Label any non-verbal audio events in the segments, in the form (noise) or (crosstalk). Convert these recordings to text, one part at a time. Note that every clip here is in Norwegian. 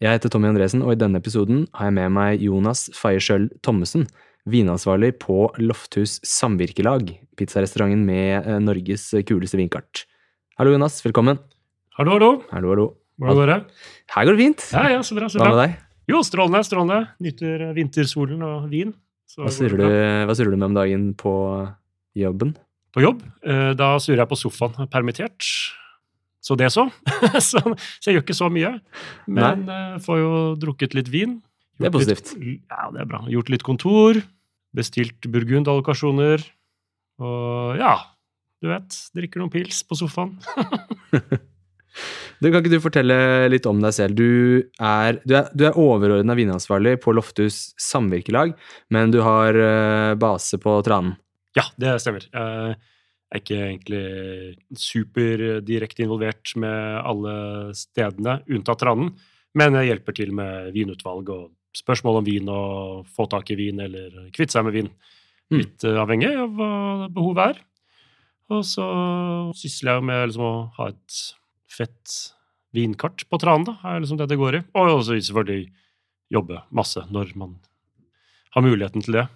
Jeg heter Tommy Andresen, og i denne episoden har jeg med meg Jonas Faye Thommessen, vinansvarlig på Lofthus Samvirkelag, pizzarestauranten med eh, Norges kuleste vinkart. Hallo, Jonas. Velkommen. Hallo, hallo. Hallo, hallo. Hvordan går det? Her går det fint. Ja, ja, så bra, så Hva bra. med deg? Jo, strålende, strålende. Nyter eh, vintersolen og vin. Så Hva surrer du, hva surrer du med om dagen på jobben? På jobb. Eh, Da surrer jeg på sofaen, permittert. Så det (laughs) så. så. Jeg gjør ikke så mye. Men uh, får jo drukket litt vin. Det er positivt. Litt, ja, det er bra. Gjort litt kontor. Bestilt burgundallokasjoner. Og ja, du vet. Drikker noen pils på sofaen. (laughs) Du, kan ikke du fortelle litt om deg selv? Du er, du er, du er overordna vinansvarlig på Lofthus Samvirkelag, men du har uh, base på Tranen. Ja, det stemmer. Jeg er ikke egentlig superdirekte involvert med alle stedene, unntatt Randen. men jeg hjelper til med vinutvalg og spørsmål om vin og få tak i vin eller kvitte seg med vin. Mm. Litt eh, avhengig av hva behovet er. Og så sysler jeg med liksom å ha et fett vinkart på Tranen, da, er liksom det det går i. Og så selvfølgelig jobbe masse når man har muligheten til det.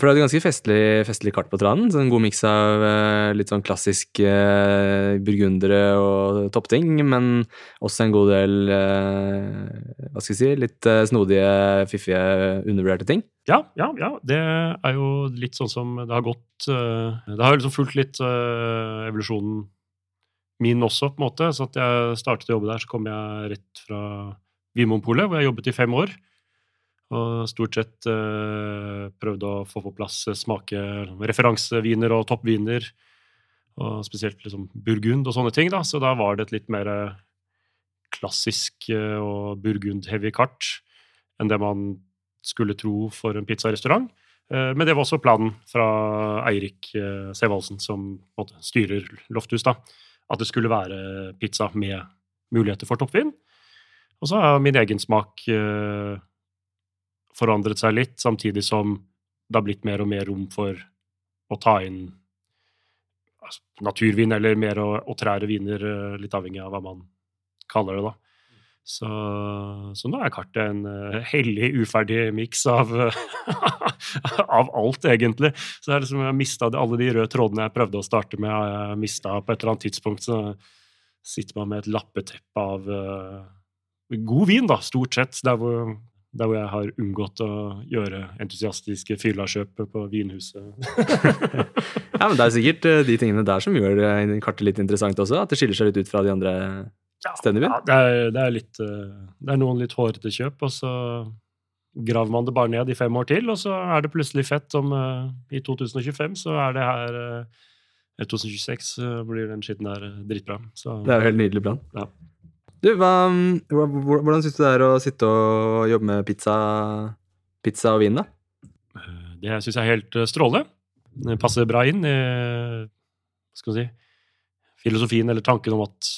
For det er et ganske festlig, festlig kart på tranen. Så en god miks av eh, litt sånn klassisk eh, burgundere og toppting, men også en god del eh, hva skal jeg si, litt eh, snodige, fiffige, undervurderte ting. Ja, ja, ja. Det er jo litt sånn som det har gått eh, Det har jo liksom fulgt litt evolusjonen min også, på en måte. Så at jeg startet å jobbe der, så kom jeg rett fra Vinmonopolet, hvor jeg jobbet i fem år. Og stort sett uh, prøvde å få på plass eh, smake referanseviner og toppviner. Og spesielt liksom burgund og sånne ting, da. Så da var det et litt mer eh, klassisk og burgund-heavy kart enn det man skulle tro for en pizzarestaurant. Men det var også planen fra Eirik Sevaldsen, som måte styrer Lofthus, da. At det skulle være pizza med muligheter for toppvin. Og så har min egen smak forandret seg litt, samtidig som det har blitt mer og mer rom for å ta inn altså, naturvin eller mer og, og trære viner, eh, litt avhengig av hva man kaller det, da. Så, så nå er kartet en uh, hellig, uferdig miks av, (laughs) av alt, egentlig. Så det er liksom, jeg mistet alle de røde trådene jeg prøvde å starte med, har jeg mista på et eller annet tidspunkt. Så sitter man med et lappeteppe av uh, god vin, da, stort sett. Der hvor, der hvor jeg har unngått å gjøre entusiastiske fyllakjøp på vinhuset. (laughs) Ja, men Det er sikkert eh, de tingene der som gjør eh, kartet litt interessant også. At det skiller seg litt ut fra de andre stedene. Ja, det, er, det, er litt, eh, det er noen litt hårete kjøp, og så graver man det bare ned i fem år til, og så er det plutselig fett om i 2025 så er det her eh, i 2026 eh, blir den skitten der dritbra. Så Det er jo helt nydelig plan. Ja. Du, hva, hvordan syns du det er å sitte og jobbe med pizza, pizza og vin, da? eh, det syns jeg er helt eh, strålende. Det passer bra inn i skal man si, filosofien eller tanken om at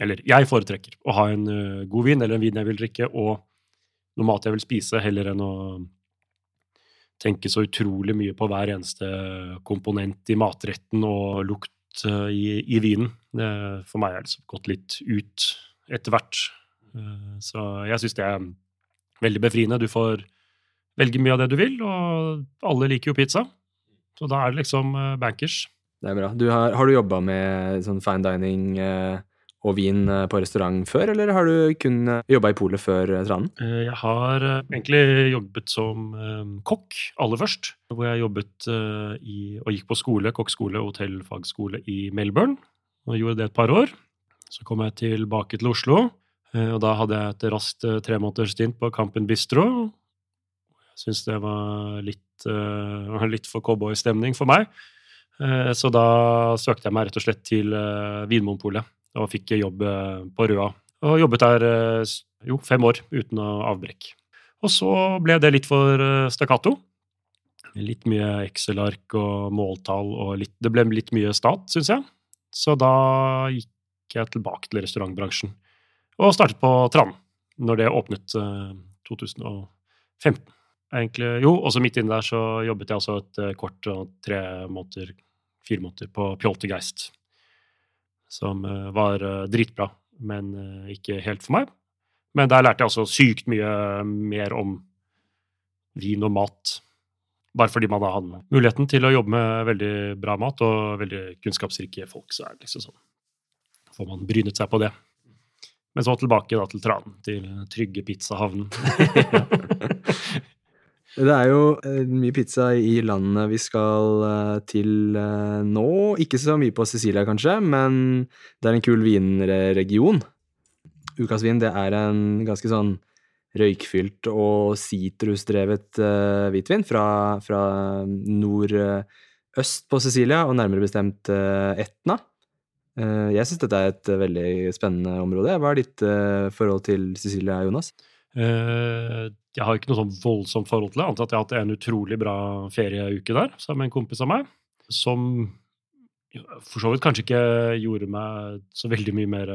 Eller jeg foretrekker å ha en eh, god vin eller en vin jeg vil drikke, og noe mat jeg vil spise, heller enn å tenke så utrolig mye på hver eneste komponent i matretten og lukt i, i vinen. Det, for meg er det gått litt ut etter hvert. Eh, Så jeg syns det er veldig befriende. Du får velge mye av det du vil, og alle liker jo pizza. Så da er det liksom eh, bankers. Det er bra. Du har, har du jobba med sånn fine dining eh, og vin eh, på restaurant før, eller har du kun jobba i polet før eh, Tranen? Eh, Jeg har eh, egentlig jobbet som eh, kokk aller først. Hvor jeg jobbet eh, i, og gikk på skole, kokkskole og hotellfagskole i Melbourne. Og gjorde det et par år. Så kom jeg tilbake til Oslo, eh, og da hadde jeg et raskt eh, tre måneders stint på Campen Bistro. Jeg syns det var litt, eh, litt for cowboystemning for meg. Så da søkte jeg meg rett og slett til Vinmonopolet og fikk jobb på Røa. Og jobbet der jo, fem år uten avbrekk. Og så ble det litt for stakkato. Litt mye Excel-ark og måltall og litt Det ble litt mye stat, syns jeg. Så da gikk jeg tilbake til restaurantbransjen og startet på Tran når det åpnet uh, 2015. Egentlig, jo, også midt inne der så jobbet jeg også et uh, kort og tre måneder, fire måneder på Pjoltergeist. Som uh, var eh, dritbra, men eh, ikke helt for meg. Men der lærte jeg også sykt mye mer om vin og mat. Bare fordi man har muligheten til å jobbe med veldig bra mat og veldig kunnskapsrike folk, så er det liksom sånn får man brynet seg på det. Men så tilbake da til Tran, til trygge pizzahavnen. (laughs) Det er jo eh, mye pizza i landet vi skal eh, til eh, nå. Ikke så mye på Sicilia, kanskje, men det er en kul vinregion. Ukas vin det er en ganske sånn røykfylt og sitrusdrevet uh, hvitvin fra, fra nordøst på Sicilia, og nærmere bestemt uh, Etna. Uh, jeg syns dette er et veldig spennende område. Hva er ditt forhold til Sicilia, Jonas? Jeg har ikke noe sånn voldsomt forhold til det, annet at jeg har hatt en utrolig bra ferieuke der sammen med en kompis av meg, som for så vidt kanskje ikke gjorde meg så veldig mye mer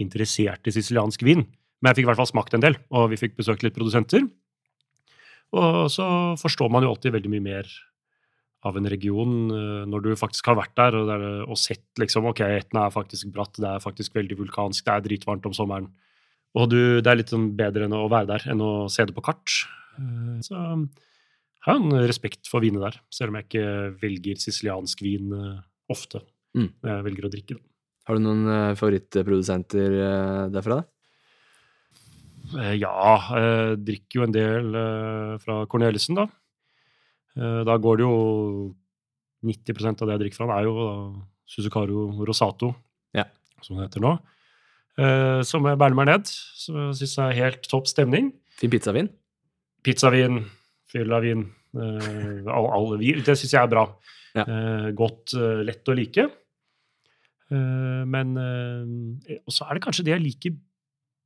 interessert i siciliansk vin. Men jeg fikk i hvert fall smakt en del, og vi fikk besøkt litt produsenter. Og så forstår man jo alltid veldig mye mer av en region eh, når du faktisk har vært der og, der, og sett liksom ok, Etna er faktisk bratt, det er faktisk veldig vulkansk, det er dritvarmt om sommeren. Og du, det er litt sånn bedre enn å være der enn å se det på kart. Eh, Så jeg har en respekt for vinet der, selv om jeg ikke velger siciliansk vin eh, ofte. Mm. Jeg velger å drikke det. Har du noen favorittprodusenter derfra? da? Eh, Ja, jeg drikker jo en del eh, fra Corneliussen, da. Eh, Da går det jo 90% av det jeg drikker fra, han, er jo da Rosato, Ja. som det heter nå. Eh, Som jeg bærer meg ned. Som jeg syns er helt topp stemning. Fin pizzavin? Pizzavin, fyllavin, All, alle. Det syns jeg er bra. Ja. Eh, godt, eh, lett å like. Eh, men eh, Og så er det kanskje det jeg liker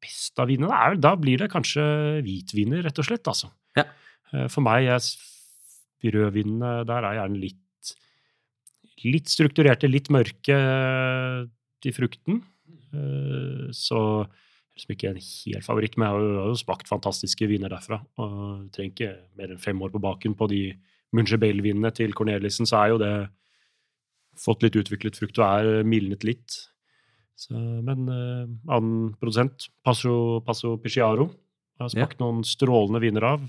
best av vinene. Er, da blir det kanskje hvitviner, rett og slett. Altså. Ja. Eh, for meg er rødvinene Der er gjerne litt litt strukturerte, litt mørke til i frukten. Eh, Så liksom ikke en helt favoritt, men jeg har jo, smakt fantastiske viner derfra. Og trenger ikke mer enn fem år på baken på de Mungebel-vinene til Corneliussen, så er jo det fått litt utviklet frukt og er mildnet litt. Så, men uh, annen produsent, Passo, Passo Pisciaro, har smakt smakt noen strålende viner av.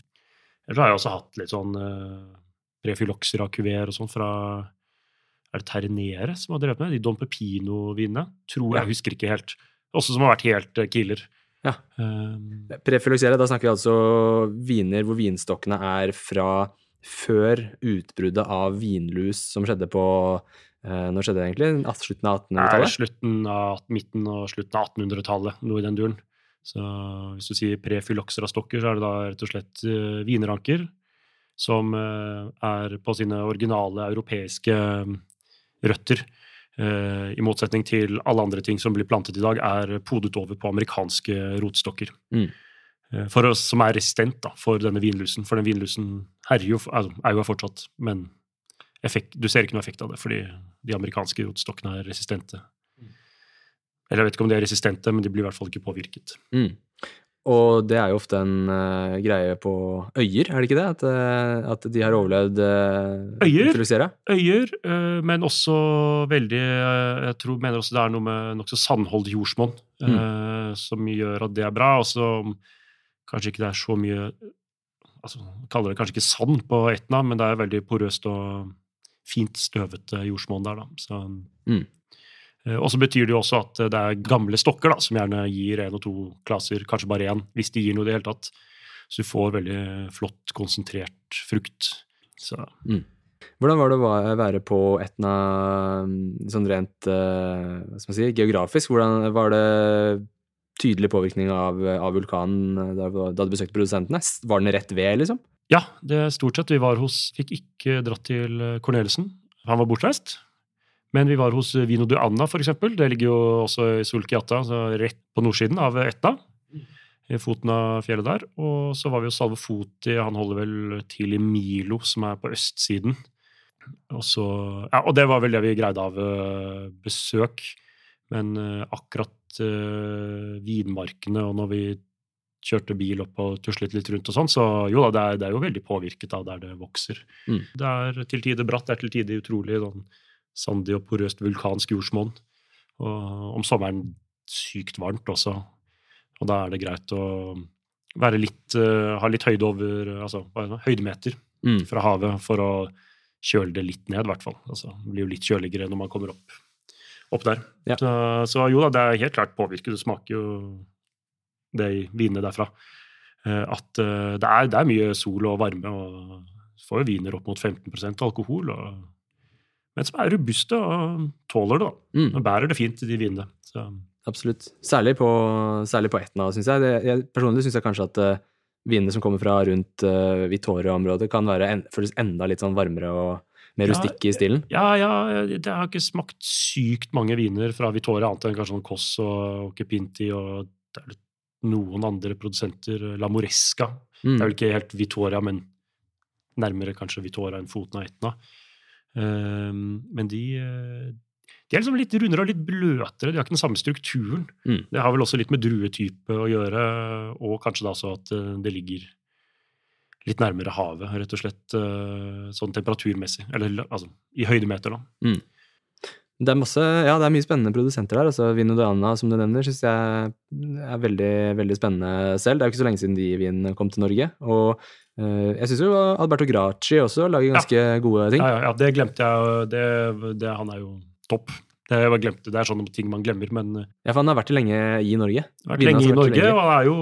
Ellers har jeg også hatt litt sånn uh, Prefyloxera Cuver og sånn fra Er det Ternere som har drevet med? De Don Pepino-vinene? Tror jeg, Ja. husker ikke helt. Også som har vært helt uh, killer. Ja. Um, Prefiloxere, da snakker vi altså viner hvor vinstokkene er fra før utbruddet av vinlus som skjedde på Når skjedde det egentlig? Slutten av er 1800-tallet? slutten av midten og slutten av 1800-tallet, noe i den duren. Så hvis du sier prefyloxera-stokker, så er det da rett og slett vinranker som eh, er på sine originale europeiske eh, røtter. eh, I motsetning til alle andre ting som blir plantet i dag, er podet over på amerikanske rotstokker. Mm. Eh, For oss som er resistent da, for denne vinlusen. For den vinlusen herjer jo, altså, er jo fortsatt, men effekt, du ser ikke noe effekt av det fordi de amerikanske rotstokkene er resistente. Eller jeg vet ikke om de er resistente, men de blir i hvert fall ikke påvirket. Mm. Og det er jo ofte en uh, greie på øyer, er det ikke det? At, uh, at de har overlevd uh, Øyer? Øyer, uh, men også veldig Jeg tror mener også det er noe med nokså sandholdig jordsmonn mm. som gjør at det er bra. Og så kanskje ikke det er så mye altså, Kaller det kanskje ikke sand på Etna, men det er veldig porøst og fint støvete jordsmonn der, da. Så, Mm. Eh, Og så betyr det jo også at det er gamle stokker da, som gjerne gir én og to klaser, kanskje bare én, hvis de gir noe i det hele tatt. Så du får veldig flott, konsentrert frukt. Så Hvordan var det å være på Etna mm, sånn rent eh, hva skal man si, geografisk? Hvordan Var det tydelig påvirkning av, av vulkanen eh, da, da du besøkte produsentene? Var den rett ved, liksom? Ja, det er stort sett. Vi var hos Fikk ikke dratt til Corneliussen. Han var bortreist. Men vi var hos Vino du Anna, eksempel. Det ligger jo også i Sulkiata, så rett på nordsiden av Etna. i foten av fjellet der. Og så var vi hos Salve Foti, han holder vel til i Milo, som er på østsiden. Og, så, ja, og det var vel det vi greide av besøk. Men akkurat vinmarkene og når vi kjørte bil opp og tuslet litt rundt og sånn, så jo da, det er, det er, jo veldig påvirket av der det vokser. Mm. Det er til tider bratt, det er til tider utrolig sånn sandig og porøst vulkansk jordsmonn. Og om sommeren sykt varmt også. Og da er det greit å være litt, uh, ha litt høyde over altså høydemeter Mm. fra havet for å kjøle det litt ned, i hvert fall. Altså, det blir jo litt kjøligere når man kommer opp, opp der. Ja. Så, så jo da, det er helt klart påvirket. Det smaker jo det vinene derfra. Eh, At eh, det er, det er mye sol og varme, og får jo viner opp mot 15% alkohol. Og, men som er robuste og tåler det, da. Mm. Og bærer det fint, de vinene. Så, Absolutt. Særlig på, særlig på Etna, syns jeg. Det, jeg. Personlig syns jeg kanskje at uh, vinene som kommer fra rundt uh, Vittoria-området, kan være en, føles enda litt sånn varmere og mer Ja, rustikke i stilen. ja, ja, det har ikke smakt sykt mange viner fra Vittoria, annet enn kanskje sånn Koss og Kepinti og noen andre produsenter. La Moresca. Mm. Det er vel ikke helt Vittoria, men nærmere kanskje Vittoria enn foten av Etna. Um, men de, eh, de er liksom litt rundere og litt bløtere. De har ikke den samme strukturen. Mm. Det har vel også litt med druetype å gjøre, og kanskje da også at eh, det ligger litt nærmere havet, rett og slett, eh, sånn temperaturmessig. Eller altså i høydemeter, da. Det er masse, ja, det er mye spennende produsenter der. altså Vinodana, som du nevner, syns jeg er veldig veldig spennende selv. Det er jo ikke så lenge siden de vinen kom til Norge. Og eh, jeg syns jo Alberto Graci også lager ganske gode ting. Ja, ja, ja, det glemte jeg. Det, det, han er jo topp. Det, jeg glemte, det er sånne ting man glemmer, men eh, Ja, for han har vært lenge i Norge. vært lenge i Norge, lenge. og han er jo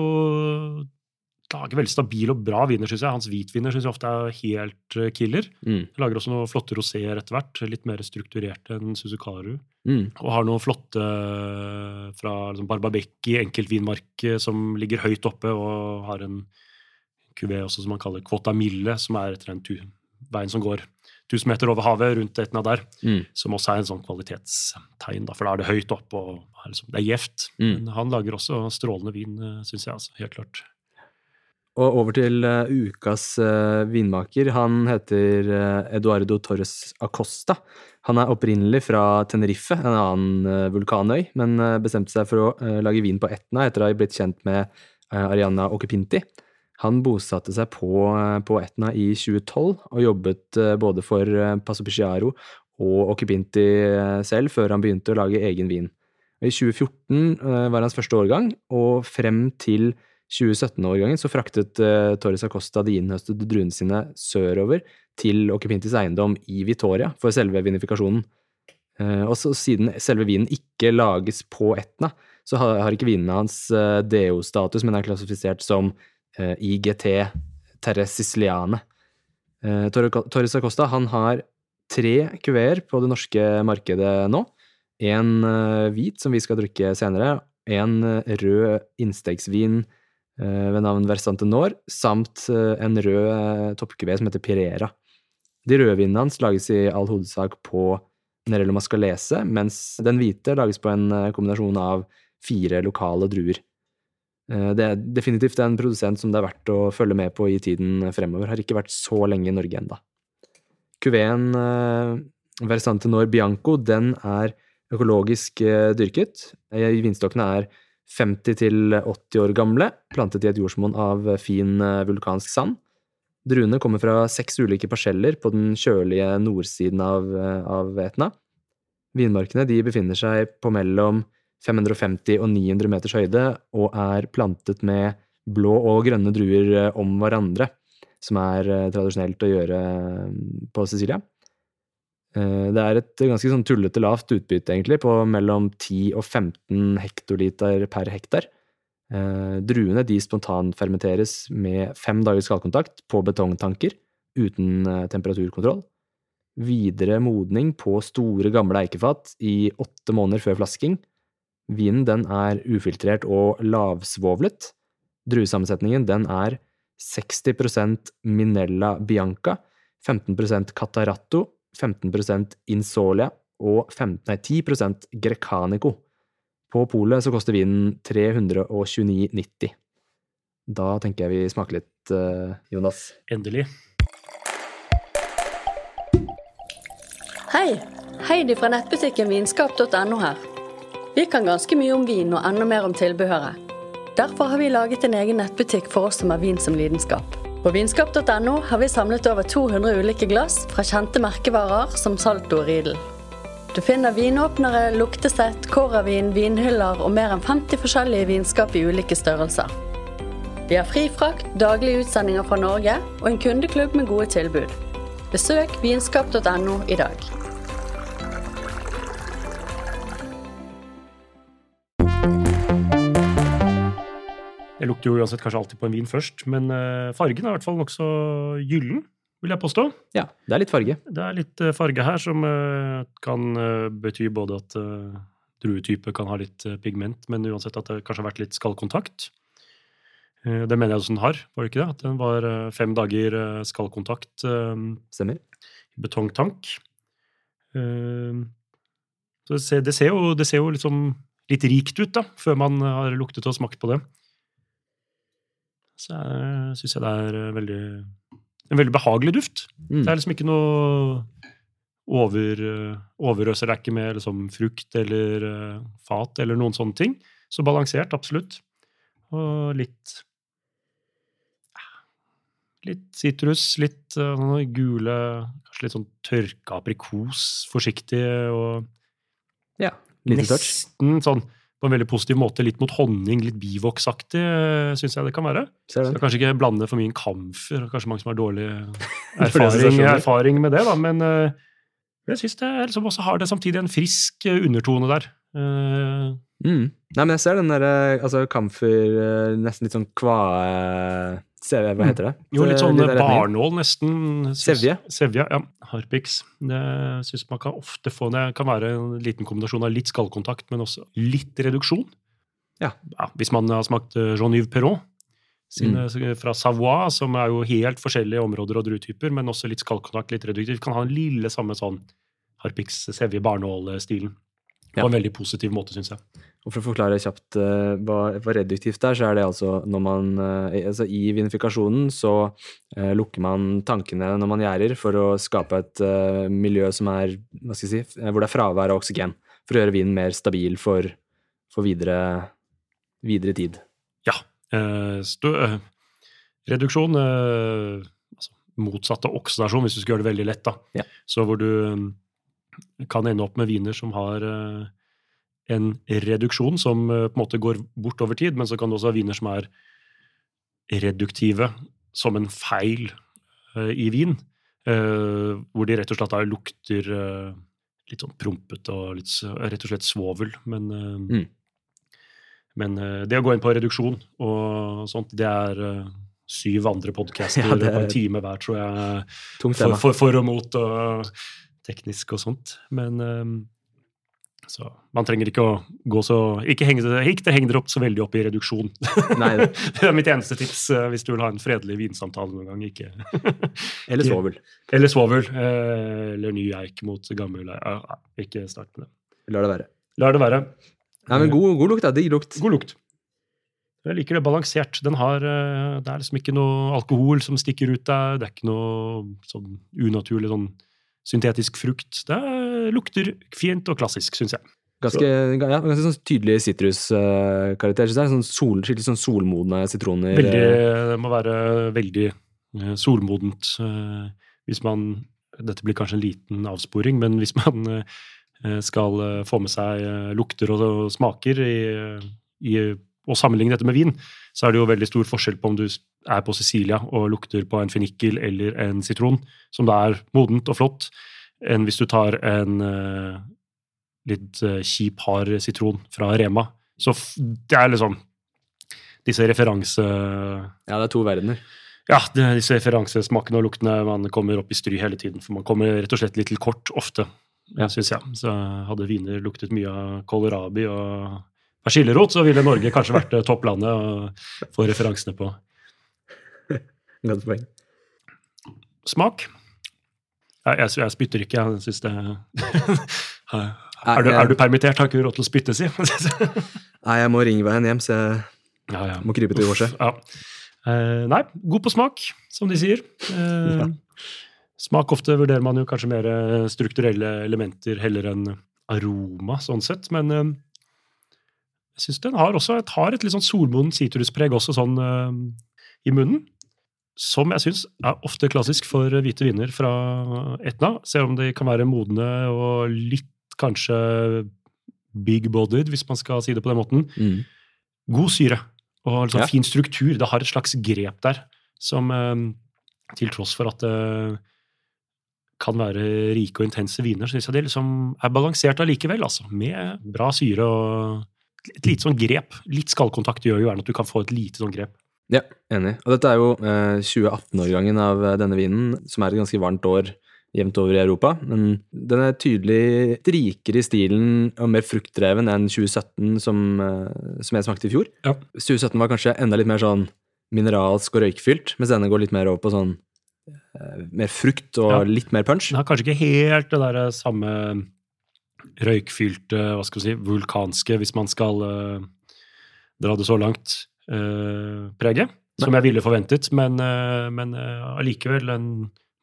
lager veldig stabil og bra viner, syns jeg. Hans hvitviner syns jeg ofte er helt eh, killer. Mm, Lager også noen flotte roséer etter hvert, litt mer strukturerte enn Suzukaru. mm, Og har noen flotte eh, fra liksom Barbabecchi, enkeltvinmark, eh, som ligger høyt oppe, og har en kuvé også som man kaller Quota Mille, som er etter den veien som går 1000 meter over havet, rundt Etna der. mm. Som også er en sånn kvalitetstegn, da, for da er det høyt oppe, og liksom, det er gjevt. Mm. Men han lager også strålende vin, syns jeg, altså, helt klart. Og over til uh, ukas uh, vinmaker. Han heter uh, Eduardo Torres Acosta. Han er opprinnelig fra Tenerife, en annen vulkanøy, men bestemte seg for å lage vin på Etna etter å ha blitt kjent med Ariana Occupinti. Han bosatte seg på, på Etna i 2012 og jobbet både for Paso Passo Picciaro og Occupinti selv før han begynte å lage egen vin. I 2014 eh, var hans første årgang, og frem til 2017-årgangen så fraktet uh, Torres Acosta de innhøstede druene sine sørover til Occupintis eiendom i Vitoria for selve vinifikasjonen. Uh, og siden selve vinen ikke lages på Etna, så har, har ikke vinene hans uh, DO-status, men er klassifisert som eh, IGT Terre Siciliane. Eh, Torre- Torres Acosta han har tre kuveer på det norske markedet nå. En eh, hvit, som vi skal drikke senere, en eh, rød innstegsvin eh, ved navn Versante Nor, samt eh, en rød uh, toppkuvé som heter Pirera. De røde vinene hans lages i all hovedsak på Nerello Mascalese, mens den hvite lages på en eh, kombinasjon av fire lokale druer. Eh, Det er definitivt en produsent som det er verdt å følge med på i tiden fremover. Har ikke vært så lenge i Norge enda. Kuveen eh, Versante Nor Bianco den er økologisk eh, dyrket. Eh, Vinstokkene er 50 til 80 år gamle, plantet i et jordsmonn av fin eh, vulkansk sand. Druene kommer fra seks ulike parseller på den kjølige nordsiden av, eh, av Etna. Vinmarkene befinner seg på mellom 550 og 900 meters høyde og er plantet med blå og grønne druer eh, om hverandre, som er tradisjonelt å gjøre på Sicilia. Eh, Det er et ganske sånn tullete lavt utbytte, egentlig, på mellom 10 og 15 hektoliter per hektar. Eh, Druene de spontanfermenteres med fem dagers skallkontakt på betongtanker uten eh, temperaturkontroll. Videre modning på store, gamle eikefat i åtte måneder før flasking. Vinen den er ufiltrert og lavsvovlet. Druesammensetningen den er 60% Minella Bianca, 15% Cataratto, 15 Insolia og 15, nei, 10% Grecanico. På polet så koster vinen 329,90. Da tenker jeg vi smaker litt, eh, Jonas. Endelig. Hei! Heidi fra nettbutikken vinskap.no her. Vi kan ganske mye om vin og enda mer om tilbehøret. Derfor har vi laget en egen nettbutikk for oss som har vin som lidenskap. På vinskap.no har vi samlet over 200 ulike glass fra kjente merkevarer som Salto og Riedel. Du finner vinåpnere, luktesett, kåravin, vinhyller og mer enn 50 forskjellige vinskap i ulike størrelser. Vi har fri frakt, daglige utsendinger fra Norge og en kundeklubb med gode tilbud. Besøk vinskap.no i dag. Jeg lukter jo uansett kanskje alltid på en vin først, men eh, fargen er i hvert fall nokså gyllen, vil jeg påstå. Ja, det er litt farge. Det er litt eh, farge her som eh, kan bety både at druetype kan ha litt pigment, men uansett at det kanskje har vært litt skallkontakt. Det mener jeg også den har, var det ikke det? At den var fem dager skallkontakt Stemmer. i betongtank. Så det ser, det ser jo, det ser jo liksom litt rikt ut, da, før man har luktet og smakt på det. Så syns jeg det er eh, veldig, en veldig behagelig duft. Mm. Det er liksom ikke noe over, eh, overøser. Er ikke med liksom frukt eller eh, fat eller noen sånne ting. Så balansert, absolutt. Og litt Litt sitrus, litt sånne gule Kanskje litt sånn tørka aprikos, forsiktig og Ja. Nesten touch. sånn på en veldig positiv måte litt mot honning, litt bivoksaktig, syns jeg det kan være. Skal kanskje ikke blande for mye inn kamfer. Kanskje mange som har dårlig (laughs) erfaring, erfaring med det, da. Men eh, jeg syns det liksom også har det samtidig en frisk eh, undertone der. Eh, Mm. Nei, men jeg ser den derre altså, kamfer eh, Nesten litt sånn kvae... Hva heter det? jo, litt sånn barnål, nesten. Sevje. Sevje, ja. Harpix. Det syns man kan ofte få. Det kan være en liten kombinasjon av litt skallkontakt, men også litt reduksjon. Ja. hvis man har smakt eh, Jean-Yves Perrault sine, fra Savoie, som er jo helt forskjellige områder og druetyper, men også litt skallkontakt, litt reduktivt, kan ha en lille samme sånn Harpix Sevje Barnål-stilen. På Ja. en veldig positiv måte, syns jeg. Og for å forklare kjapt eh, hva, hva reduktivt er, så er det altså når man eh, altså I vinifikasjonen så eh, lukker man tankene når man gjærer, for å skape et eh, miljø som er hva skal jeg si, eh, hvor det er fravær av oksygen. For å gjøre vinen mer stabil for, for videre, videre tid. Ja. Eh, stø, reduksjon altså Motsatt av oksidasjon, hvis du skal gjøre det veldig lett. da. Ja. Så hvor du mm, kan ende opp med viner som har en reduksjon som eh, på en måte går bort over tid, men så kan du også ha viner som er reduktive som en feil eh, i vin. eh, hvor de rett og slett lukter litt sånn prompete og litt, rett og slett svovel. Men, Mm. men det å gå inn på reduksjon og sånt, det er syv andre podcaster (laughs) Ja, det på en time hver, tror jeg. For, for, for og mot og teknisk og sånt. Men så man trenger ikke å gå så Ikke henge, det- ikke henge dere opp så veldig opp i reduksjon. Nei, (laughs) det er mitt eneste tips eh, hvis du vil ha en fredelig vinsamtale noen gang. Ikke (laughs) eller svovel. Eller svovel. eh, eller ny eik mot gammel eik. Ikke start med det. La det være. Lar det være. Nei, men god, god lukt, da. Digg lukt. God lukt. Jeg liker det balansert. Den har, eh, det er liksom ikke noe alkohol som stikker ut der. Det er ikke noe sånn unaturlig sånn syntetisk frukt. Det er- lukter fint og klassisk, syns jeg. Ganske, ja, ganske sånn tydelig sitruskarakter. Sånn sol, skikkelig sånn solmodne sitroner. Veldig, eh, det må være veldig eh, solmodent. eh, Hvis man Dette blir kanskje en liten avsporing, men hvis man skal få med seg lukter og smaker i, i, og sammenligne dette med vin, så er det jo veldig stor forskjell på om du er på Sicilia og lukter på en fennikel eller en sitron, som da er modent og flott, enn hvis du tar en uh, litt uh, kjip, hard sitron fra Rema. Så det er liksom disse referanse... Ja, det er to verdener. Ja, det, disse referansesmakene og luktene man kommer opp i stry hele tiden. For man kommer rett og slett litt til kort ofte, Ja. syns jeg. Så hadde viner luktet mye av kålrabi og persillerot, så ville Norge kanskje vært eh, topplandet å få referansene på. (laughs) Godt poeng. Smak? Jeg, jeg, spytter ikke, jeg syns det er, du, er du permittert, har ikke du råd til å spytte, si. (laughs) Nei, jeg må ringe veien hjem, så jeg Ja, ja. Må krype til korset. Ja. Eh, nei, god på smak, som de sier. Eh. Smak ofte vurderer man jo kanskje mer eh, strukturelle elementer heller enn aroma, sånn sett. Men eh, jeg syns den har også et, har et litt sånn solmoden sitruspreg også sånn eh, i munnen. Som jeg syns er ofte klassisk for hvite viner fra Etna. Selv om de kan være modne og litt kanskje big bodied, hvis man skal si det på den måten Mm. god syre og liksom Ja. fin struktur. Det har et slags grep der som eh, til tross for at det kan være rike og intense viner, syns jeg det liksom er balansert allikevel. Altså, med bra syre og et lite sånn grep. Litt skallkontakt gjør jo gjerne at du kan få et lite sånn grep. Ja, enig. Og dette er jo eh, 2018-årgangen av eh, denne vinen, som er et ganske varmt år jevnt over i Europa. Men den er tydelig rikere i stilen og mer fruktdreven enn 2017, som, eh, som jeg smakte i fjor. Ja. 2017 var kanskje enda litt mer sånn mineralsk og røykfylt, mens denne går litt mer over på sånn eh, mer frukt og Ja. litt mer punch. Den har kanskje ikke helt det der samme røykfylte, hva skal vi si, vulkanske, hvis man skal eh, dra det så langt, eh, preget, som jeg ville forventet. Men, uh, men eh, allikevel en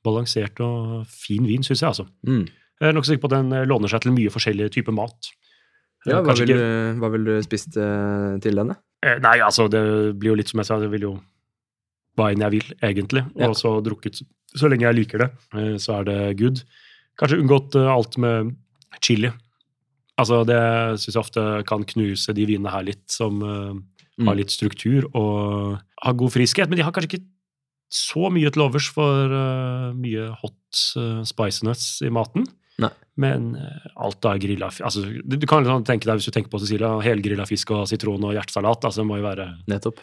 balansert og fin vin, syns jeg, altså. Mm. Jeg er nokså sikker på at den eh, låner seg til mye forskjellige typer mat. Ja, Eh, hva vil, du, hva vil du spist eh, til denne? Eh, Nei, altså, det blir jo litt som jeg sa, det vil jo hva enn jeg vil, egentlig. Ja. Og så drukket Så lenge jeg liker det, eh, så er det good. Kanskje unngått eh, alt med chili. Altså, det syns jeg ofte kan knuse de vinene her litt, som eh. Har litt struktur og har god friskhet. Men de har kanskje ikke så mye til overs for uh, mye hot uh, spiciness i maten. Nei. Men eh, alt av grilla altså, du, du kan liksom tenke deg, Hvis du tenker på Cecilia, helgrilla fisk og sitron og hjertesalat altså, det må jo være, Nettopp.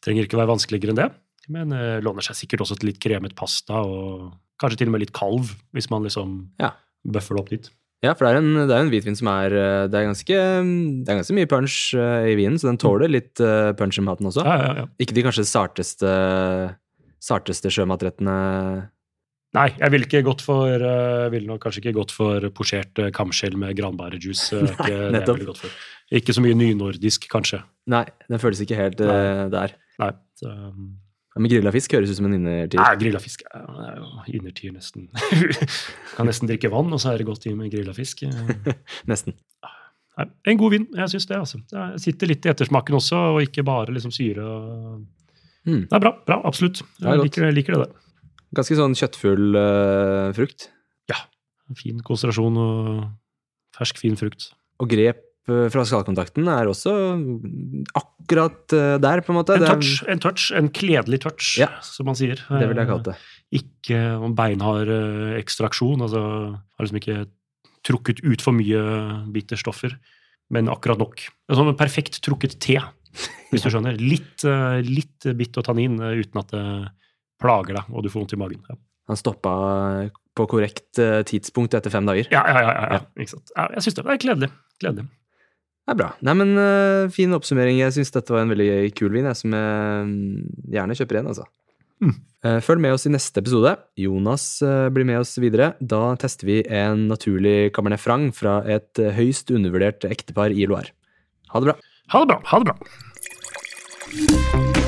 trenger ikke være vanskeligere enn det. Men uh, låner seg sikkert også til litt kremet pasta og kanskje til og med litt kalv, hvis man liksom Ja. bøffer det opp dit. Ja, for det er en, det er en hvitvin som er eh, Det er ganske, det er ganske mye punch eh, i vinen, så den tåler litt eh, punch i maten også. Ja, ja, ja. Ikke de kanskje sarteste, sarteste sjømatrettene Nei, jeg ville ikke gått for uh, ville nok kanskje ikke gått for posjert uh, kamskjell med granbærejuice. eh, (laughs) ikke nettopp. Ikke så mye nynordisk, kanskje. Nei, den føles ikke helt Nei. der. Nei. Så, um, Ja, Men grilla fisk høres ut som en innertier. Nei, grilla fisk er jo innertier, nesten. (laughs) kan nesten drikke vann, og så er det godt i med grilla fisk. (laughs) Nesten. Nei, en god vin, jeg syns det. altså. Jeg sitter litt i ettersmaken også, og ikke bare liksom syre. Mm. Det er bra, bra, absolutt. Jeg godt. liker, liker det. der. Ganske sånn kjøttfull uh, frukt. Fin konsentrasjon og fersk, fin frukt. Og grep fra skallkontakten er også akkurat eh, der, på en måte. En touch, en touch, en kledelig touch, Ja. som man sier. Det vil jeg kalle det. Ikke noen beinhard eh, ekstraksjon. altså Har liksom ikke trukket ut for mye bitterstoffer, men akkurat nok. En sånn perfekt trukket te, hvis du (laughs) skjønner. Litt, eh, litt bitt og tannin eh, uten at det plager deg og du får vondt i magen. Ja, Han stoppa på korrekt eh, tidspunkt etter fem dager. ja, ja. ja, ja, Ja. Ikke jeg syns det. Er kledelig. gledelig. Det er bra. Nei, men uh, Fin oppsummering. Jeg syns dette var en veldig kul vin, jeg, som jeg mm, gjerne kjøper igjen. altså. Mm. Uh, følg med oss i neste episode. Jonas uh, blir med oss videre. Da tester vi en naturlig Cabernet Franc fra et høyst undervurdert ektepar i Loire. Ha det bra. Ha det bra. Ha det bra.